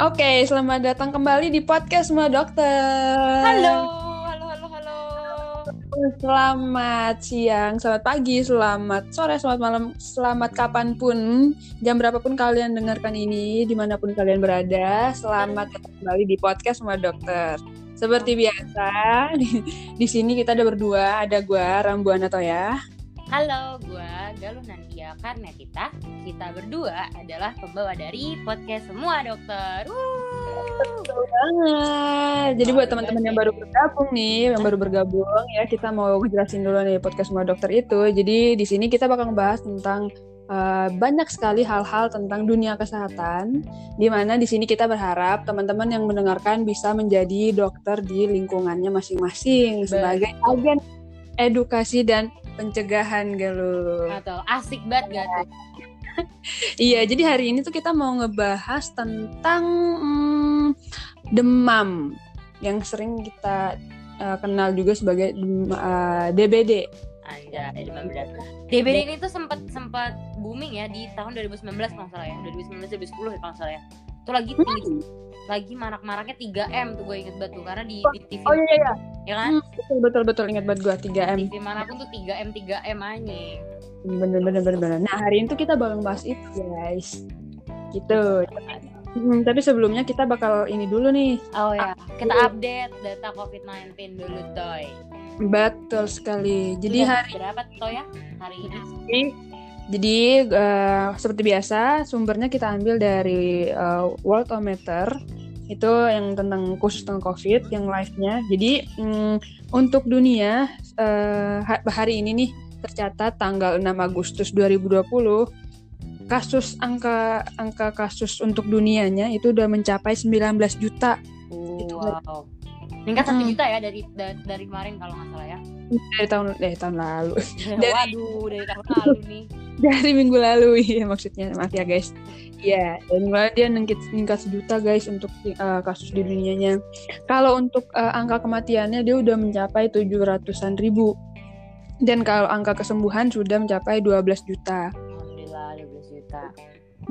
Oke, selamat datang kembali di podcast semua dokter. Halo, halo, halo, halo. Selamat siang, selamat pagi, selamat sore, selamat malam, selamat kapan pun, jam berapapun kalian dengarkan ini, di mana pun kalian berada, selamat datang kembali di podcast semua dokter. Seperti biasa, di, di sini kita ada berdua, ada gua Rambuana Toya. Halo, gua Galuh Nandia karena kita kita berdua adalah pembawa dari podcast semua dokter. Betul banget. Jadi buat teman-teman yang baru bergabung nih, yang baru bergabung ya, kita mau jelasin dulu nih podcast semua dokter itu. Jadi di sini kita bakal ngebahas tentang uh, banyak sekali hal-hal tentang dunia kesehatan, di mana di sini kita berharap teman-teman yang mendengarkan bisa menjadi dokter di lingkungannya masing-masing sebagai agen edukasi dan pencegahan galuh. Atau asik banget gak tuh? iya, jadi hari ini tuh kita mau ngebahas tentang hmm, demam yang sering kita uh, kenal juga sebagai uh, DBD. Aja, demam berdarah. DBD ini tuh sempat sempat booming ya di tahun 2019 kalau salah ya, 2019 2010 kalau salah ya. Itu lagi tinggi, lagi marak-maraknya 3M tuh gue inget banget tuh karena di, di TV. Oh iya iya. Ya kan? Hmm, betul betul betul ingat banget gue 3M. TV mana pun tuh 3M 3M aja. Bener bener bener bener. Nah hari ini tuh kita bakal bahas itu guys. Gitu. Hmm, tapi sebelumnya kita bakal ini dulu nih. Oh ya, kita update data COVID-19 dulu, Toy. Betul sekali. Jadi Sudah hari berapa Toy ya hari ini? Jadi uh, seperti biasa sumbernya kita ambil dari uh, Worldometer itu yang tentang khusus tentang COVID yang live-nya. Jadi um, untuk dunia uh, hari ini nih tercatat tanggal 6 Agustus 2020 kasus angka angka kasus untuk dunianya itu udah mencapai 19 juta. Itu wow. Meningkat satu Hmm. juta ya dari dari, dari kemarin kalau nggak salah ya. dari tahun eh tahun lalu. Dari- Waduh, dari tahun lalu nih. Dari minggu lalu ya maksudnya maaf ya guys Iya, dan malah dia nengkit meningkat sejuta guys untuk uh, kasus di dunianya. Kalau untuk uh, angka kematiannya dia udah mencapai 700-an ribu. Dan kalau angka kesembuhan sudah mencapai 12 juta. Alhamdulillah 12 juta.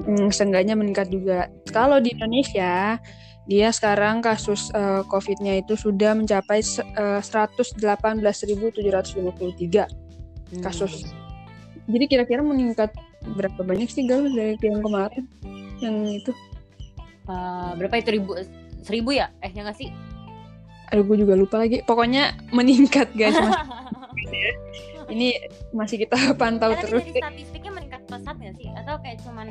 Hmm, seenggaknya meningkat juga. Kalau di Indonesia, dia sekarang kasus uh, COVID-nya itu sudah mencapai uh, 118.753 kasus. Jadi kira-kira meningkat berapa banyak sih Gal dari yang kemarin? Yang itu? Eh, berapa itu ribu seribu ya? Eh ya nggak sih? Aduh gue juga lupa lagi. Pokoknya meningkat guys. Mas. Ini masih kita pantau tapi terus. dari statistiknya meningkat pesat nggak sih? Atau kayak cuman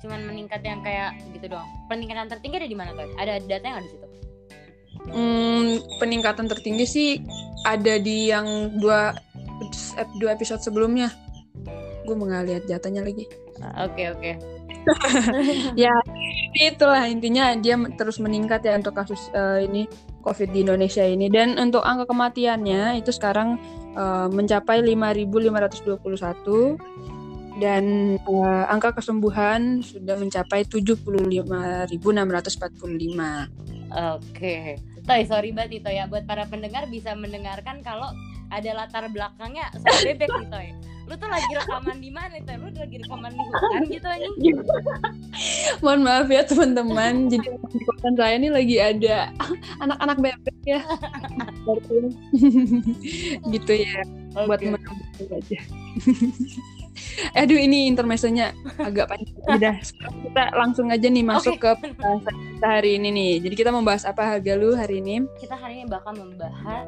cuman meningkat yang kayak gitu doang? Peningkatan tertinggi ada di mana tuh? Ada datanya nggak di situ? Hmm, peningkatan tertinggi sih ada di yang dua dua episode sebelumnya. Gue nggak lihat datanya lagi. Oke oke. ya itulah intinya dia terus meningkat ya untuk kasus eh, ini COVID di Indonesia ini dan untuk angka kematiannya itu sekarang eh, mencapai 5.521 dan eh, angka kesembuhan sudah mencapai 75.645. Oke. Toy, sorry banget Toy ya buat para pendengar bisa mendengarkan kalau ada latar belakangnya soal bebek nih Toy. Lu tuh lagi rekaman di mana Toy? Lu lagi rekaman di hutan gitu anjing? Mohon maaf ya teman-teman. Jadi di kosan saya ini lagi ada anak-anak bebek ya. gitu ya. Buat Oke. teman-teman aja. Aduh ini intermezzonya agak panjang. Udah sekarang kita langsung aja nih masuk Oke. ke pembahasan kita hari ini nih. Jadi kita membahas apa harga lu hari ini? Kita hari ini bakal membahas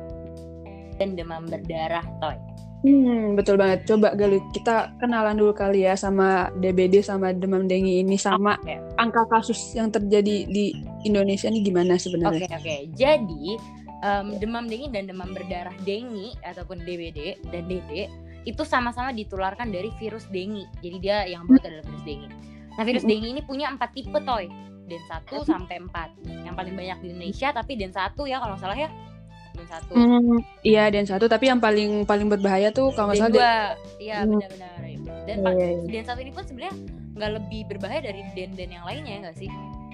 dan demam berdarah Toy. Hmm, betul banget. Coba Galuh, kita kenalan dulu kali ya sama DBD sama demam dengue ini sama Oke. angka kasus yang terjadi di Indonesia ini gimana Oke sebenarnya? oke. Jadi em, demam dengue dan demam berdarah dengue ataupun DBD dan DD itu sama-sama ditularkan dari virus dengue. Jadi dia yang buat adalah virus dengue. Nah virus dengue ini punya empat tipe toy. Den 1 sampai 4 Yang paling banyak di Indonesia tapi Den 1 ya kalau nggak salah ya. Den 1. Hmm, iya dan satu tapi yang paling paling berbahaya tuh kalau nggak Den salah 2. Iya Hmm. benar-benar. Dan pa- iya, iya. Den 1 ini pun sebenarnya nggak lebih berbahaya dari den-den yang lainnya ya nggak sih?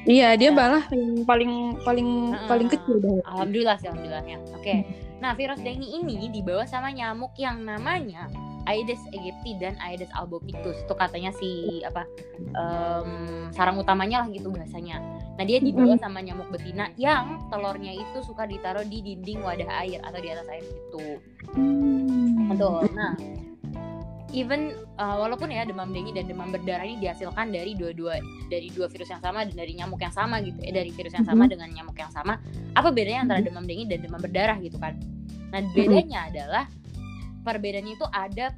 Iya, dia Ya. malah yang paling paling paling kecil bahaya. Alhamdulillah sih alhamdulillahnya. Oke. Nah, virus dengue ini dibawa sama nyamuk yang namanya Aedes aegypti dan Aedes albopictus. Itu katanya si apa um, sarang utamanya lah gitu bahasanya. Nah dia dibawa sama nyamuk betina yang telurnya itu suka ditaruh di dinding wadah air atau di atas air gitu. Hmm. Betul. Nah, even uh, walaupun ya demam dengue dan demam berdarah ini dihasilkan dari dua-dua dari dua virus yang sama dan dari nyamuk yang sama gitu ya dari virus yang sama Mhm. dengan nyamuk yang sama. Apa bedanya antara demam dengue dan demam berdarah gitu kan? Nah bedanya adalah perbedaannya itu ada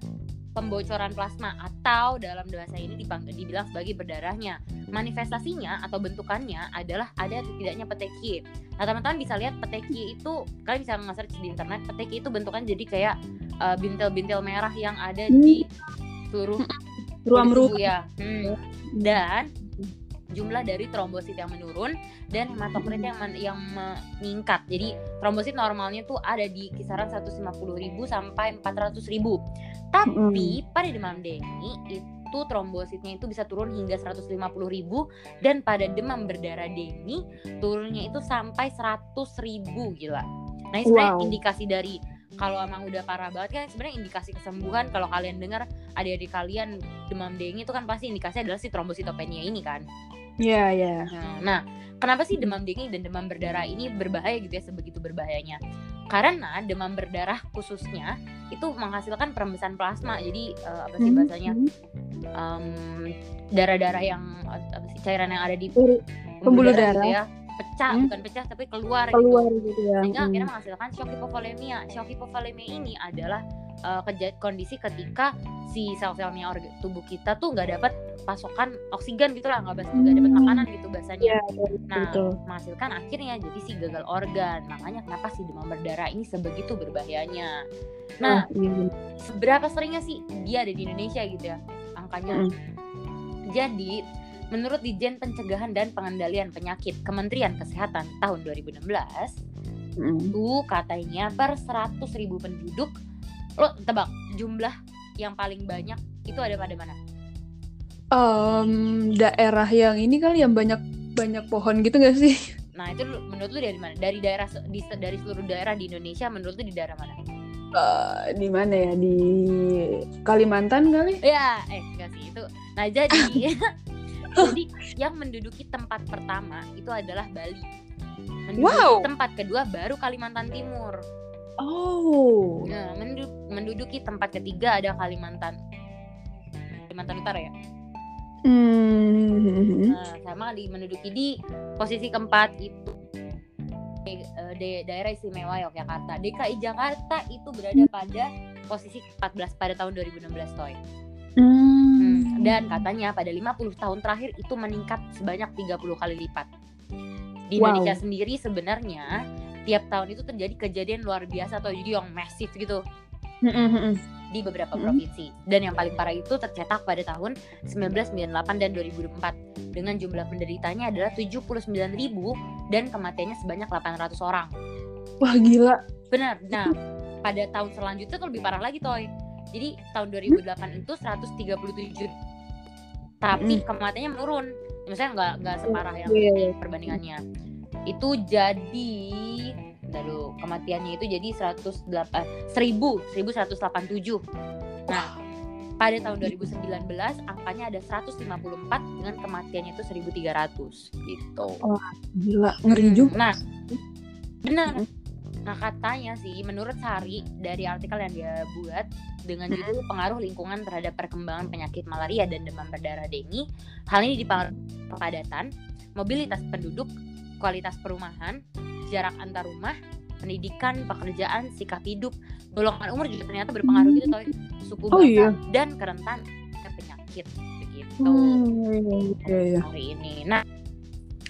pembocoran plasma atau dalam bahasa ini dibilang sebagai berdarahnya manifestasinya atau bentukannya adalah ada atau tidaknya petekie nah teman-teman bisa lihat petekie itu kalian bisa nge-search di internet petekie itu bentukan jadi kayak uh, bintil-bintil merah yang ada di seluruh ruam tubuh ruam ya. Hmm. Dan jumlah dari trombosit yang menurun dan hematokrit yang men- yang meningkat. Jadi trombosit normalnya tuh ada di kisaran 150.000 sampai 400.000. Tapi pada demam dengue itu trombositnya itu bisa turun hingga 150.000 dan pada demam berdarah dengue turunnya itu sampai 100.000 gila. Nah, ini Wow. indikasi dari kalau emang udah parah banget kan sebenarnya indikasi kesembuhan kalau kalian dengar adik-adik kalian demam dengue itu kan pasti indikasinya adalah si trombositopenia ini kan. ya ya Nah, kenapa sih demam dengue dan demam berdarah ini berbahaya gitu ya sebegitu berbahayanya? Karena demam berdarah khususnya itu menghasilkan perembesan plasma. Jadi eh, apa sih bahasanya? Em, darah-darah yang apa sih cairan yang ada di Pembuluh gitu darah. ya, pecah Hmm. bukan pecah tapi keluar, keluar gitu. gitu ya Sehingga Hmm. akhirnya menghasilkan shock hipovolemia. Shock hipovolemia ini adalah keja- kondisi ketika si sel-selnya tubuh kita tuh nggak dapat pasokan oksigen gitu lah, nggak nggak dapat Hmm. makanan gitu bahasanya. Iya, Nah, betul menghasilkan akhirnya jadi si gagal organ. Makanya kenapa si demam berdarah ini sebegitu berbahayanya. Nah, Ah, iya. seberapa seringnya sih dia ada di Indonesia gitu ya angkanya? Mm. Jadi, menurut Dijen Pencegahan dan Pengendalian Penyakit Kementerian Kesehatan tahun 2016, Mm. itu katanya per 100 ribu penduduk, lo tebak jumlah yang paling banyak itu ada pada mana? Em, daerah yang ini kali yang banyak banyak pohon gitu gak sih Nah itu menurut lu dari mana? Dari daerah di, dari seluruh daerah di Indonesia menurut lu di daerah mana? Eh, di mana ya di Kalimantan kali Ya, eh enggak sih itu. Nah jadi, jadi yang menduduki tempat pertama itu adalah Bali. Menduduki Wow. tempat kedua baru Kalimantan Timur. oh Nah, mendu- menduduki tempat ketiga ada Kalimantan Kalimantan Utara ya. Hmm. Nah, sama di menduduki di posisi keempat itu eh, de- daerah istimewa Yogyakarta. DKI Jakarta itu berada pada posisi 14 pada tahun 2016 Toy. Hmm, dan katanya pada 50 tahun terakhir itu meningkat sebanyak 30 kali lipat. Di Wow. Indonesia sendiri sebenarnya tiap tahun itu terjadi kejadian luar biasa atau jadi yang masif gitu Hmm, hmm, hmm. di beberapa provinsi. Dan yang paling parah itu tercetak pada tahun 1998 dan 2004 dengan jumlah penderitanya adalah 79.000 dan kematiannya sebanyak 800 orang. wah gila Benar. Nah, pada tahun selanjutnya tuh lebih parah lagi, Toy. Jadi tahun 2008 itu 137 tapi Mm. kematiannya menurun. Maksudnya nggak nggak separah yang Iya, iya. perbandingannya. Itu jadi dulu, kematiannya itu jadi 108 1000 1187. Nah, pada tahun 2019 angkanya ada 154 dengan kematiannya itu 1300 gitu. gila ngeri Hmm, juga Nah, benar. Mm. Nah katanya sih, menurut Sari dari artikel yang dia buat dengan judul pengaruh lingkungan terhadap perkembangan penyakit malaria dan demam berdarah dengue, hal ini dipengaruhi kepadatan, mobilitas penduduk, kualitas perumahan, jarak antar rumah, pendidikan, pekerjaan, sikap hidup, golongan umur juga ternyata berpengaruh gitu, Toy. suku Oh, bangsa iya. dan kerentan penyakit begitu. Hmm, iya, iya. Hari ini. Nah,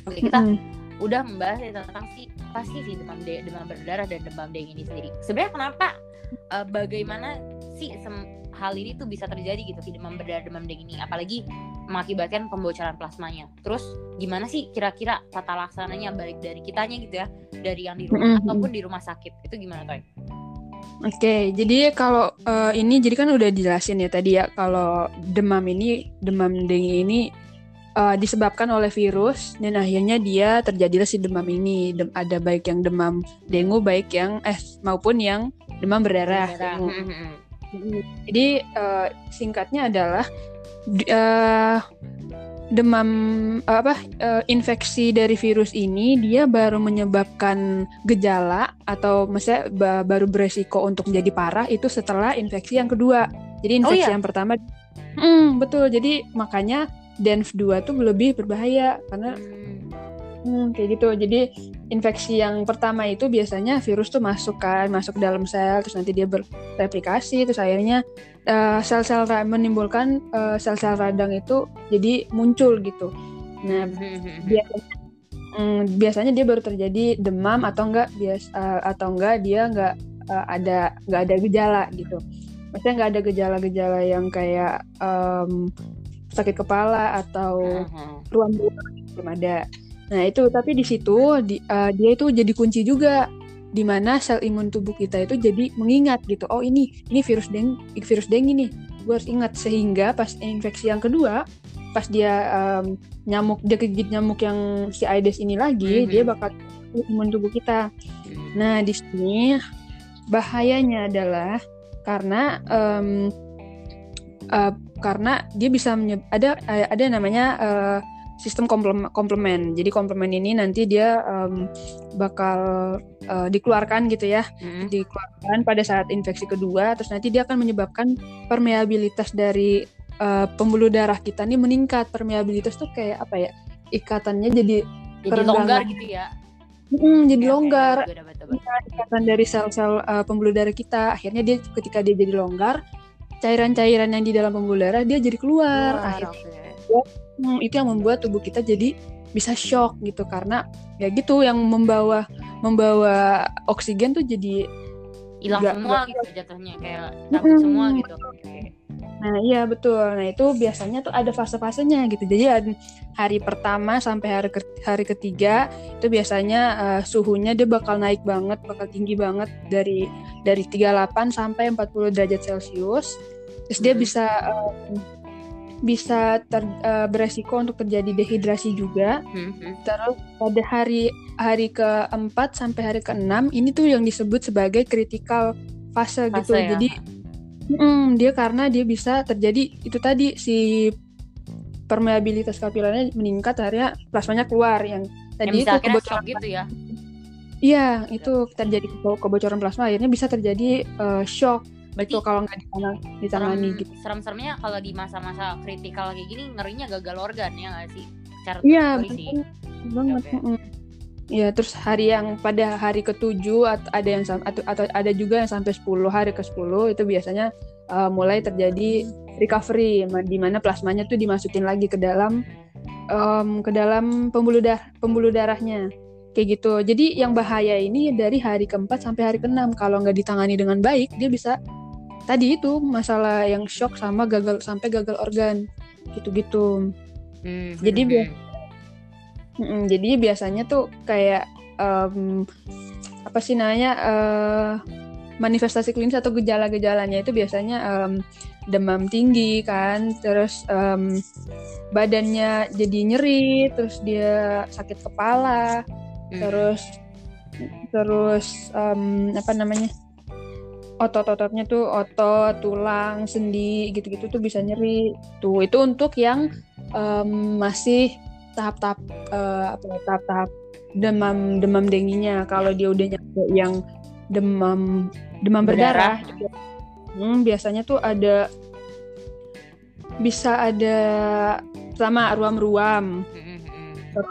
oke kita Hmm. udah membahas ya tentang si pasti sih demam de- demam berdarah dan demam dengue ini sendiri. Sebenarnya kenapa eh, bagaimana sih hal ini tuh bisa terjadi gitu si demam berdarah demam dengue ini apalagi mengakibatkan pembocoran plasmanya. Terus gimana sih kira-kira tata laksananya baik dari kitanya gitu ya, dari yang di rumah Mm-mm. ataupun di rumah sakit. Itu gimana, Toy? Oke, jadi kalau eh, ini jadi kan udah dijelasin ya tadi ya kalau demam ini demam dengue ini eh, disebabkan oleh virus dan akhirnya dia terjadilah si demam ini. Dem- ada baik yang demam dengue baik yang eh maupun yang demam berdarah. Berdarah. Hmm, hmm, hmm. Jadi uh, singkatnya adalah uh, demam apa uh, infeksi dari virus ini dia baru menyebabkan gejala atau maksudnya baru beresiko untuk menjadi parah itu setelah infeksi yang kedua. Jadi infeksi oh, iya? yang pertama hmm, betul. Jadi makanya DENF 2 tuh lebih berbahaya karena hmm, kayak gitu. Jadi infeksi yang pertama itu biasanya virus tuh masuk kan, masuk ke dalam sel terus nanti dia bereplikasi terus akhirnya uh, sel-sel menimbulkan uh, sel-sel radang itu jadi muncul gitu. Nah, biasanya mm, biasanya dia baru terjadi demam atau enggak bias uh, atau enggak dia enggak uh, ada enggak ada gejala gitu. Maksudnya enggak ada gejala-gejala yang kayak um, sakit kepala atau ruam belum ada. Nah itu tapi di situ di, uh, dia itu jadi kunci juga di mana sel imun tubuh kita itu jadi mengingat gitu oh ini ini virus deng virus deng ini gue harus ingat sehingga pas infeksi yang kedua pas dia um, nyamuk dia kegigit nyamuk yang si Aedes ini lagi mm -hmm. dia bakal imun tubuh kita nah di sini bahayanya adalah karena um, uh, karena dia bisa ada ada namanya uh, sistem komplement. Jadi komplement ini nanti dia um, bakal uh, dikeluarkan gitu ya, mm-hmm. dikeluarkan pada saat infeksi kedua. Terus nanti dia akan menyebabkan permeabilitas dari uh, pembuluh darah kita nih meningkat. Permeabilitas tuh kayak apa ya? Ikatannya jadi jadi longgar gitu ya. Hmm, jadi ya, longgar. Ya, ikatan dari sel-sel uh, pembuluh darah kita. Akhirnya dia ketika dia jadi longgar, cairan-cairan yang di dalam pembuluh darah dia jadi keluar. Luar, akhirnya okay hmm, itu yang membuat tubuh kita jadi bisa shock gitu karena ya gitu yang membawa membawa oksigen tuh jadi hilang semua gitu jatuhnya kayak hmm, semua gitu. Nah iya betul. Nah itu biasanya tuh ada fase-fasenya gitu. Jadi hari pertama sampai hari ke hari ketiga itu biasanya uh, suhunya dia bakal naik banget, bakal tinggi banget dari dari 38 sampai 40 derajat Celcius. Terus dia bisa um, bisa ter, uh, beresiko untuk terjadi dehidrasi juga. Mm-hmm. Terus pada hari hari keempat sampai hari keenam ini tuh yang disebut sebagai critical fase, fase gitu. Ya. Jadi mm, dia karena dia bisa terjadi itu tadi si permeabilitas kapilernya meningkat akhirnya plasmanya keluar yang tadi yang itu kebocoran gitu ya. Iya, itu terjadi kebocoran plasma akhirnya bisa terjadi uh, shock Berarti itu kalau nggak ditangani serem, gitu. Serem-seremnya kalau di masa-masa kritikal kayak gini ngerinya gagal organ ya nggak sih? Cara Iya, banget. Okay. Ya, terus hari yang pada hari ketujuh ada yang atau, atau ada juga yang sampai 10 hari ke 10 itu biasanya uh, mulai terjadi recovery di mana plasmanya tuh dimasukin lagi ke dalam um, ke dalam pembuluh darah pembuluh darahnya kayak gitu. Jadi yang bahaya ini dari hari keempat sampai hari keenam kalau nggak ditangani dengan baik dia bisa tadi itu masalah yang shock sama gagal sampai gagal organ gitu-gitu hmm, jadi hmm, hmm. Mm, jadi biasanya tuh kayak um, apa sih namanya uh, manifestasi klinis atau gejala-gejalanya itu biasanya um, demam tinggi kan terus um, badannya jadi nyeri terus dia sakit kepala hmm. terus terus um, apa namanya otot-ototnya tuh otot, tulang, sendi gitu-gitu tuh bisa nyeri. Tuh itu untuk yang um, masih tahap-tahap uh, apa ya, tahap-tahap demam demam denginya. Kalau dia udah nyampe yang demam demam berdarah, berdarah hmm, biasanya tuh ada bisa ada sama ruam-ruam. Terus,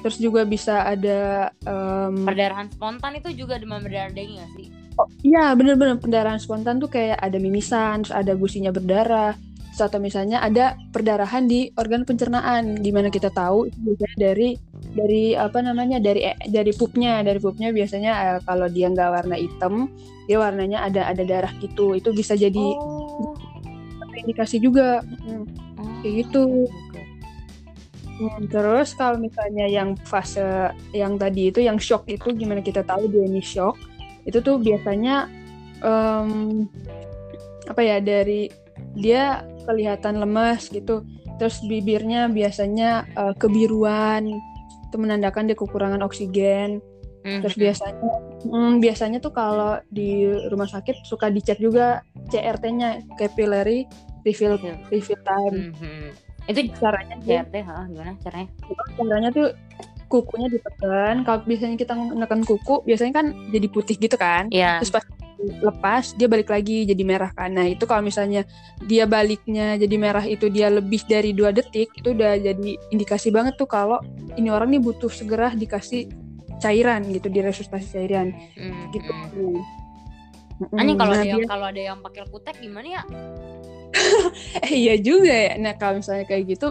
terus juga bisa ada um, perdarahan spontan itu juga demam berdarah dengue gak sih? Oh, iya bener-bener pendarahan spontan tuh kayak ada mimisan, terus ada gusinya berdarah, terus atau misalnya ada perdarahan di organ pencernaan, gimana kita tahu itu biasanya dari dari apa namanya dari dari pupnya, dari pupnya biasanya eh, kalau dia nggak warna hitam, dia warnanya ada ada darah gitu, itu bisa jadi oh. indikasi juga, hmm, kayak gitu. Hmm, terus kalau misalnya yang fase yang tadi itu yang shock itu gimana kita tahu dia ini shock? Itu tuh biasanya um, apa ya dari dia kelihatan lemas gitu terus bibirnya biasanya uh, kebiruan itu menandakan dia kekurangan oksigen Terus biasanya hmm, biasanya tuh kalau di rumah sakit suka dicek juga CRT-nya capillary refill Refill. refill time. Itu Caranya CRT, ha, gimana caranya? caranya tuh kukunya ditekan. Kalau biasanya kita menekan kuku, biasanya kan jadi putih gitu kan. Iya. Terus pas lepas dia balik lagi jadi merah kan. Nah itu kalau misalnya dia baliknya jadi merah itu dia lebih dari dua detik itu udah jadi indikasi banget tuh kalau ini orang nih butuh segera dikasih cairan gitu diresusitasi cairan Mhm. gitu. Mm-mm. Anjing kalau Nah, ada yang dia- kalau ada yang pakai kutek gimana ya? eh, iya juga ya. Nah kalau misalnya kayak gitu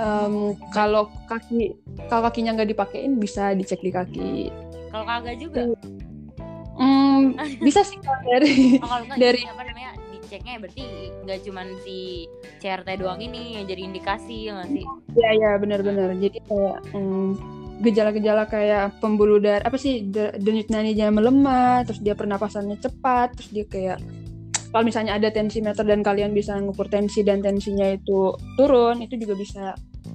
em, kalau kaki kalau kakinya nggak dipakein bisa dicek di kaki. Kalau kagak juga. Hmm, bisa sih kalau dari Oh, kalau Dari- apa namanya diceknya berarti nggak cuman si CRT doang ini yang jadi indikasi ya nggak sih? Iya iya benar-benar. Jadi kayak mm, gejala-gejala kayak pembuluh darah apa sih de- denyut nadinya melemah, terus dia pernapasannya cepat, terus dia kayak kalau misalnya ada tensimeter dan kalian bisa ngukur tensi dan tensinya itu turun, itu juga bisa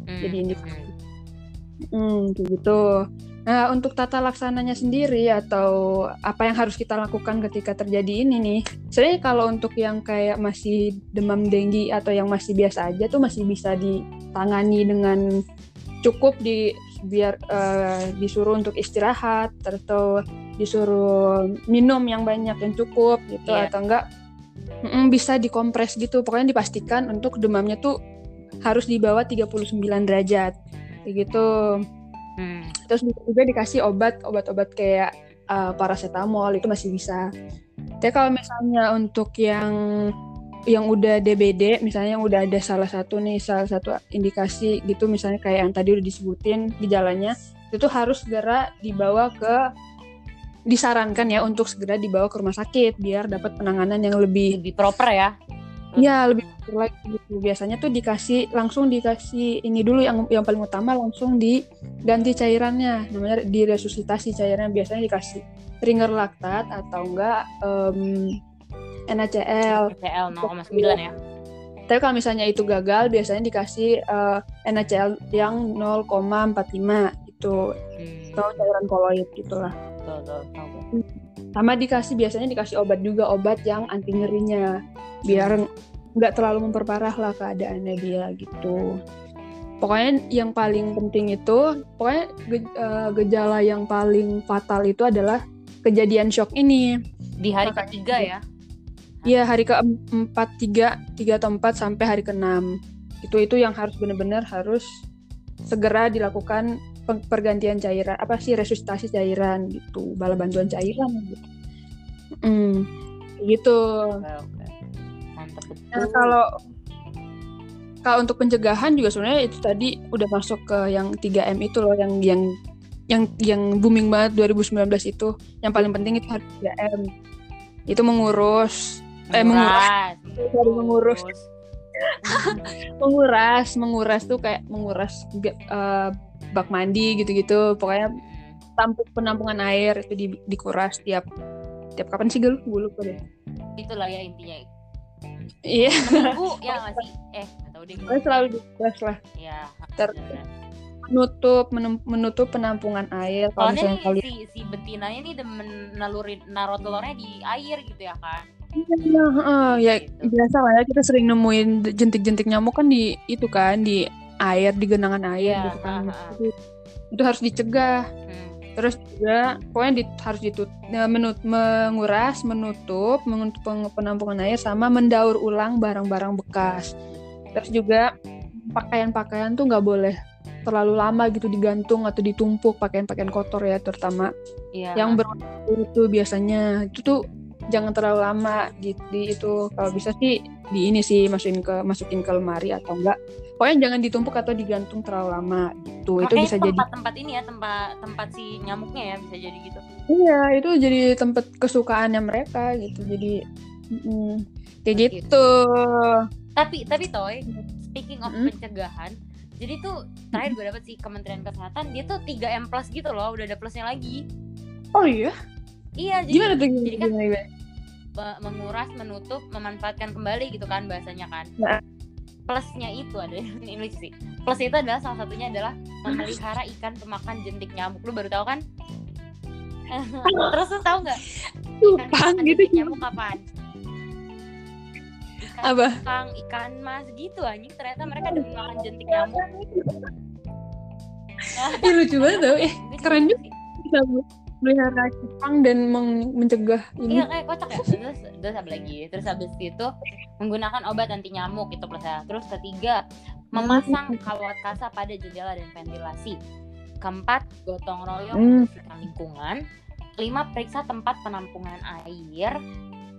Hmm, Jadi ini- hmm. gitu. Nah, untuk tata laksananya sendiri atau apa yang harus kita lakukan ketika terjadi ini nih. Sebenarnya kalau untuk yang kayak masih demam denggi atau yang masih biasa aja tuh masih bisa ditangani dengan cukup di biar eh, disuruh untuk istirahat atau disuruh minum yang banyak yang cukup gitu Iya. atau enggak mm, bisa dikompres gitu. Pokoknya dipastikan untuk demamnya tuh harus di bawah 39 derajat. Kayak gitu Hmm. terus juga dikasih obat obat-obat kayak uh, paracetamol itu masih bisa. Tapi kalau misalnya untuk yang yang udah DBD, misalnya yang udah ada salah satu nih salah satu indikasi gitu, misalnya kayak yang tadi udah disebutin gejalanya, itu harus segera dibawa ke disarankan ya untuk segera dibawa ke rumah sakit biar dapat penanganan yang lebih Lebih proper ya. Ya lebih betul lagi gitu. Biasanya tuh dikasih langsung dikasih ini dulu yang yang paling utama langsung diganti cairannya. Namanya diresusitasi cairannya biasanya dikasih ringer laktat atau enggak em, NaCl. PCL 0,9 ya. Tapi kalau misalnya itu gagal biasanya dikasih eh, NaCl yang 0,45 itu Hmm. atau cairan koloid gitulah. Tuh, tahu gue. Sama dikasih biasanya dikasih obat juga obat yang anti nyerinya biar nggak terlalu memperparah lah keadaannya dia gitu. Pokoknya yang paling penting itu pokoknya ge- eh, gejala yang paling fatal itu adalah kejadian shock ini. Di hari Makanya ketiga ya. Iya hari keempat tiga tiga atau empat sampai hari keenam itu itu yang harus benar-benar harus segera dilakukan pergantian cairan apa sih resusitasi cairan gitu bala bantuan cairan gitu. Mm, gitu. Mantap betul. Nah, kalau kalau untuk pencegahan juga sebenarnya itu tadi udah masuk ke yang 3M itu loh yang yang yang yang booming banget 2019 itu. Yang paling penting itu harus 3M. Itu mengurus eh menguras Sorry, mengurus. menguras, menguras tuh kayak menguras eh, bak mandi gitu-gitu. Pokoknya tampuk penampungan air itu di- dikuras tiap tiap kapan sih gue gue lupa deh. Itulah ya intinya. Iya, Seminggu ya nggak sih? Eh, nggak tahu deh. pokoknya selalu dikuras lah. Ya. Ter-. Menutup menutup penampungan air kalau misalnya kalian si si betinanya nih demen nalurin naruh telurnya di air gitu ya kan. Iya, heeh, ya Gitu. biasa lah ya kita sering nemuin jentik-jentik nyamuk kan di itu kan di air di genangan air Iya, gitu kan. ha, ha. Itu, itu harus dicegah. Hmm. Terus juga pokoknya di- harus ditut, ya, menut, menguras, menutup, menutup penampungan air sama mendaur ulang barang-barang bekas. Terus juga pakaian-pakaian tuh nggak boleh terlalu lama gitu digantung atau ditumpuk pakaian-pakaian kotor ya terutama Iya. yang berwarna tuh biasanya itu tuh jangan terlalu lama di, di itu kalau bisa sih di ini sih masukin ke masukin ke lemari atau enggak pokoknya jangan ditumpuk atau digantung terlalu lama gitu itu bisa jadi tempat-tempat ini ya tempat tempat si nyamuknya ya bisa jadi gitu. iya itu jadi tempat kesukaannya mereka gitu jadi mm, kayak Gitu. gitu Tapi tapi toy speaking of Mm. pencegahan, jadi tuh terakhir gue dapet sih Kementerian Kesehatan dia tuh 3M plus gitu loh, udah ada plusnya lagi. oh iya Iya, jadi gimana tuh gimana, jadi kan- gimana, gimana? menguras, menutup, memanfaatkan kembali gitu kan bahasanya kan. Nah. Plusnya itu ada ini lucu sih. Plus itu adalah salah satunya adalah memelihara ikan pemakan jentik nyamuk. Lu baru tahu kan? terus lu tahu nggak ikan gitu. nyamuk kapan ikan Apa? cupang, ikan mas gitu anjing ternyata mereka demen makan jentik nyamuk Ih, lucu banget tau. Eh, keren juga melihara cupang dan meng- mencegah ini. Iya kayak kocak ya. Terus terus apa lagi? Terus habis itu menggunakan obat anti nyamuk itu plus ya. Terus ketiga memasang kawat kasa pada jendela dan ventilasi. Keempat gotong royong Hmm. membersihkan lingkungan. Lima periksa tempat penampungan air.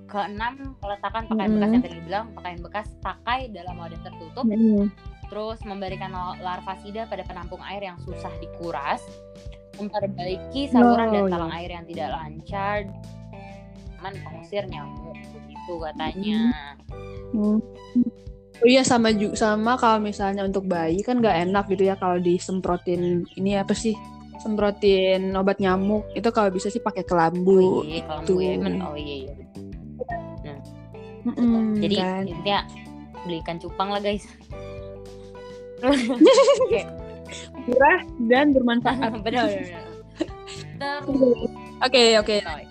Keenam meletakkan pakaian bekas Hmm. yang tadi bilang pakaian bekas pakai dalam wadah tertutup. Mm. Terus memberikan larvasida pada penampung air yang susah dikuras. Memperbaiki saluran dan Oh, talang iya. air yang tidak lancar. Aman pengusir nyamuk begitu katanya. Hmm. Oh iya sama juga sama kalau misalnya untuk bayi kan nggak enak gitu ya kalau disemprotin ini apa sih semprotin obat nyamuk itu kalau bisa sih pakai kelambu. Oh iya, kalau gitu. gue men, oh iya, iya. Mm-mm, Jadi kan. intinya belikan cupang lah guys. Murah dan bermanfaat. benar benar. Terus, Oke oke Toy.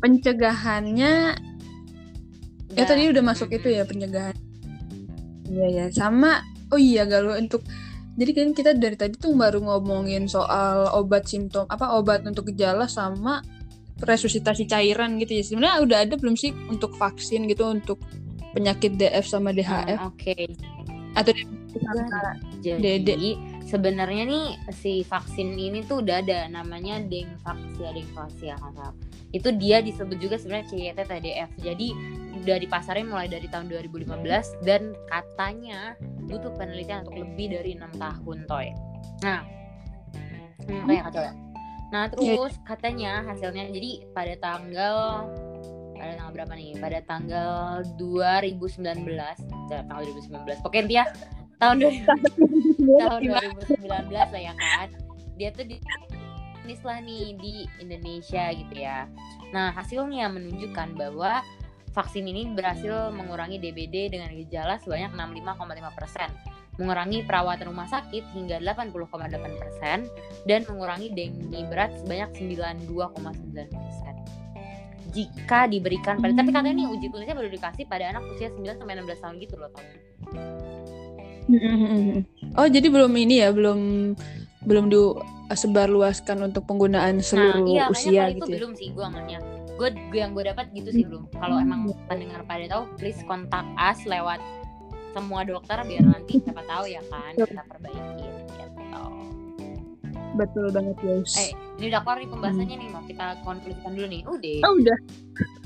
pencegahannya ya Udah. tadi udah masuk itu ya pencegahan. Iya ya sama oh iya galuh untuk jadi kan kita dari tadi tuh baru ngomongin soal obat simptom apa obat untuk gejala sama resusitasi cairan gitu ya sebenarnya udah ada belum sih untuk vaksin gitu untuk penyakit DF sama DHF Hmm, Oke. Atau Jadi Dede. sebenarnya nih si vaksin ini tuh udah ada namanya Dengvaxia Dengvaxia kan? Itu dia disebut juga sebenarnya CYT TDF. Jadi udah dipasarin mulai dari tahun 2015 dan katanya butuh penelitian untuk lebih dari enam tahun toy. Nah, hmm, kayak ya. Nah terus katanya hasilnya jadi pada tanggal pada tanggal berapa nih? Pada tanggal 2019, Dah, tanggal 2019. Pokoknya dia tahun 2000 tahun 2019 lah ya kan? Dia tuh di tulis lah nih di Indonesia gitu ya. Nah hasilnya menunjukkan bahwa vaksin ini berhasil mengurangi DBD dengan gejala sebanyak 65,5 persen mengurangi perawatan rumah sakit hingga 80,8 persen dan mengurangi dengue berat sebanyak 92,9 persen jika diberikan pada tapi katanya nih uji klinisnya baru dikasih pada anak usia 9 sampai 16 tahun gitu loh Tom. oh jadi belum ini ya belum belum disebarluaskan untuk penggunaan seluruh nah, iya, usia gitu itu ya belum sih gue amannya. Gue gue yang gue dapat gitu sih belum. Kalau emang pendengar pada tahu, please kontak us lewat semua dokter biar nanti siapa tahu ya kan kita perbaiki. Betul banget guys Eh, ini udah keluar nih pembahasannya nih mau kita konklusikan dulu nih. Udah. oh udah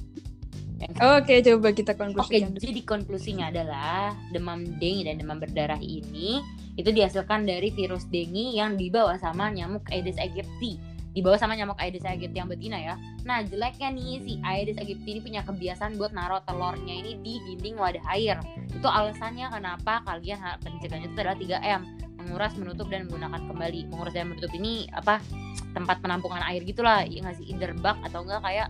oke coba kita Oke, konklusikan dulu. jadi konklusinya adalah demam dengue dan demam berdarah ini itu dihasilkan dari virus dengue yang dibawa sama nyamuk Aedes aegypti. Dibawa sama nyamuk Aedes aegypti yang betina ya. Nah, jeleknya nih si Aedes aegypti ini punya kebiasaan buat naruh telurnya ini di dinding wadah air. Itu alasannya kenapa kalian ha- pencegahannya itu adalah 3M. Menguras, menutup dan menggunakan kembali. Menguras dan menutup ini apa? tempat penampungan air gitulah, ya nggak sih either bak atau enggak kayak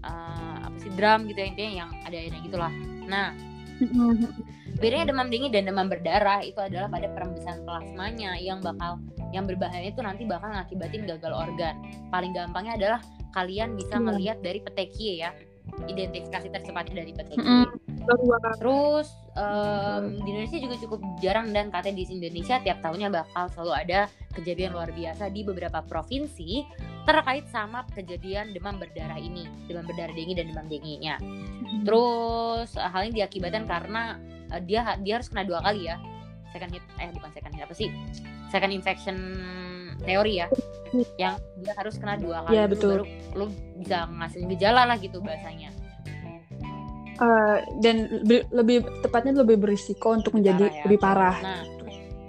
eh, apa sih drum gitu ya intinya yang ada airnya gitulah. Nah, Bedanya demam dengue dan demam berdarah itu adalah pada perembesan plasmanya yang bakal yang berbahaya itu nanti bakal ngakibatin gagal organ. Paling gampangnya adalah kalian bisa Iya. ngelihat dari petekie ya. Identifikasi tercepatnya dari petekie. Terus em, di Indonesia juga cukup jarang dan katanya di Indonesia tiap tahunnya bakal selalu ada kejadian luar biasa di beberapa provinsi terkait sama kejadian demam berdarah ini, demam berdarah dengue dan demam dengue-nya. Terus eh, hal ini diakibatkan karena eh, dia dia harus kena dua kali ya. Second hit eh bukan second hit apa sih? Second infection teori ya. Yang dia harus kena dua kali dulu betul. baru lu bisa ngasilin gejala lah gitu bahasanya. Eh, dan lebih, lebih tepatnya lebih berisiko untuk menjadi ya. lebih parah. Nah,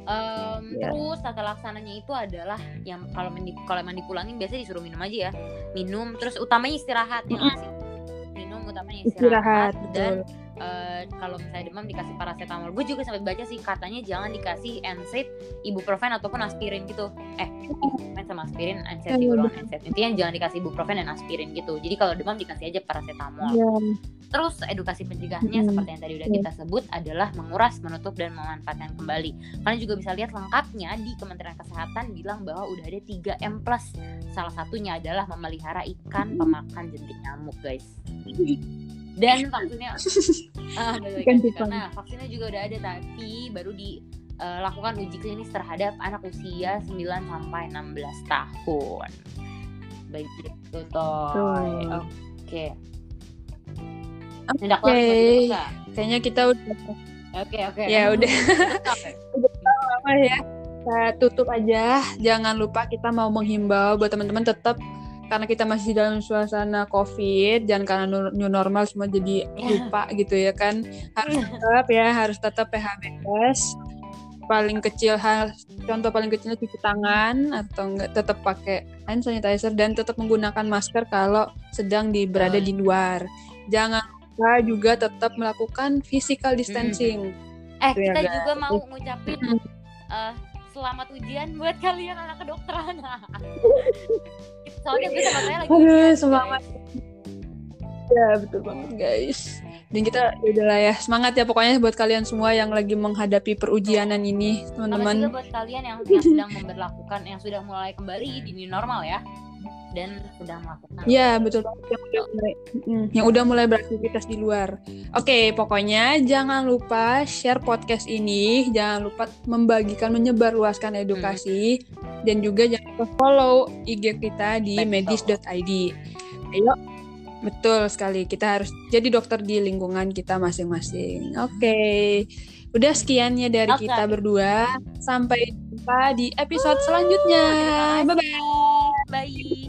em, Iya. terus tata laksananya itu adalah yang kalau men- kalau emang dipulangin biasanya disuruh minum aja ya. Minum terus utamanya istirahat ya nggak sih? Minum utamanya istirahat, Istirahat, dan betul. eh, kalau misalnya demam dikasih paracetamol. Gue juga sempat baca sih katanya jangan dikasih NSAID, ibuprofen ataupun aspirin gitu. Eh, ibuprofen sama aspirin, NSAID, ibuprofen, NSAID. Intinya jangan dikasih ibuprofen dan aspirin gitu. Jadi kalau demam dikasih aja paracetamol. Iya. Terus edukasi pencegahannya Hmm. seperti yang tadi udah Iya. kita sebut adalah menguras, menutup dan memanfaatkan kembali. Kalian juga bisa lihat lengkapnya di Kementerian Kesehatan bilang bahwa udah ada 3M+. Salah satunya adalah memelihara ikan pemakan jentik nyamuk, guys. Dan vaksinnya ah, guys. cupang. karena vaksinnya juga udah ada tapi baru dilakukan uji klinis terhadap anak usia 9 sampai 16 tahun. Begitu toh. Oke. Tindak lanjut Rosa. Kayaknya kita udah Oke oke. Ya, udah. Apa ya? Kita tutup aja. Jangan lupa kita mau menghimbau buat teman-teman tetap karena kita masih dalam suasana covid jangan karena new normal semua jadi lupa gitu ya kan. Harus tetap ya harus tetap PHBS paling kecil hal contoh paling kecilnya cuci tangan atau enggak tetap pakai hand sanitizer dan tetap menggunakan masker kalau sedang di berada di luar. Jangan lupa juga tetap melakukan physical distancing Eh Itu ya, kita guys. juga mau ngucapin eh, selamat ujian buat kalian anak kedokteran. Soalnya gue sama saya lagi Aduh, ujian, semangat. guys. Ya betul banget guys. Dan kita udah lah ya semangat ya pokoknya buat kalian semua yang lagi menghadapi perujianan ini Sama juga teman-teman. buat kalian yang, yang sedang memperlakukan, yang sudah mulai kembali di new normal ya, dan sedang melakukan. Ya betul yang udah mulai yang udah mulai beraktivitas di luar. Oke pokoknya jangan lupa share podcast ini, jangan lupa membagikan menyebarluaskan edukasi dan juga jangan lupa follow IG kita di medis.id. Ayo Betul sekali, kita harus jadi dokter di lingkungan kita masing-masing. Oke, udah sekiannya dari Oke. kita berdua. Sampai jumpa di episode selanjutnya. Bye-bye. Bye.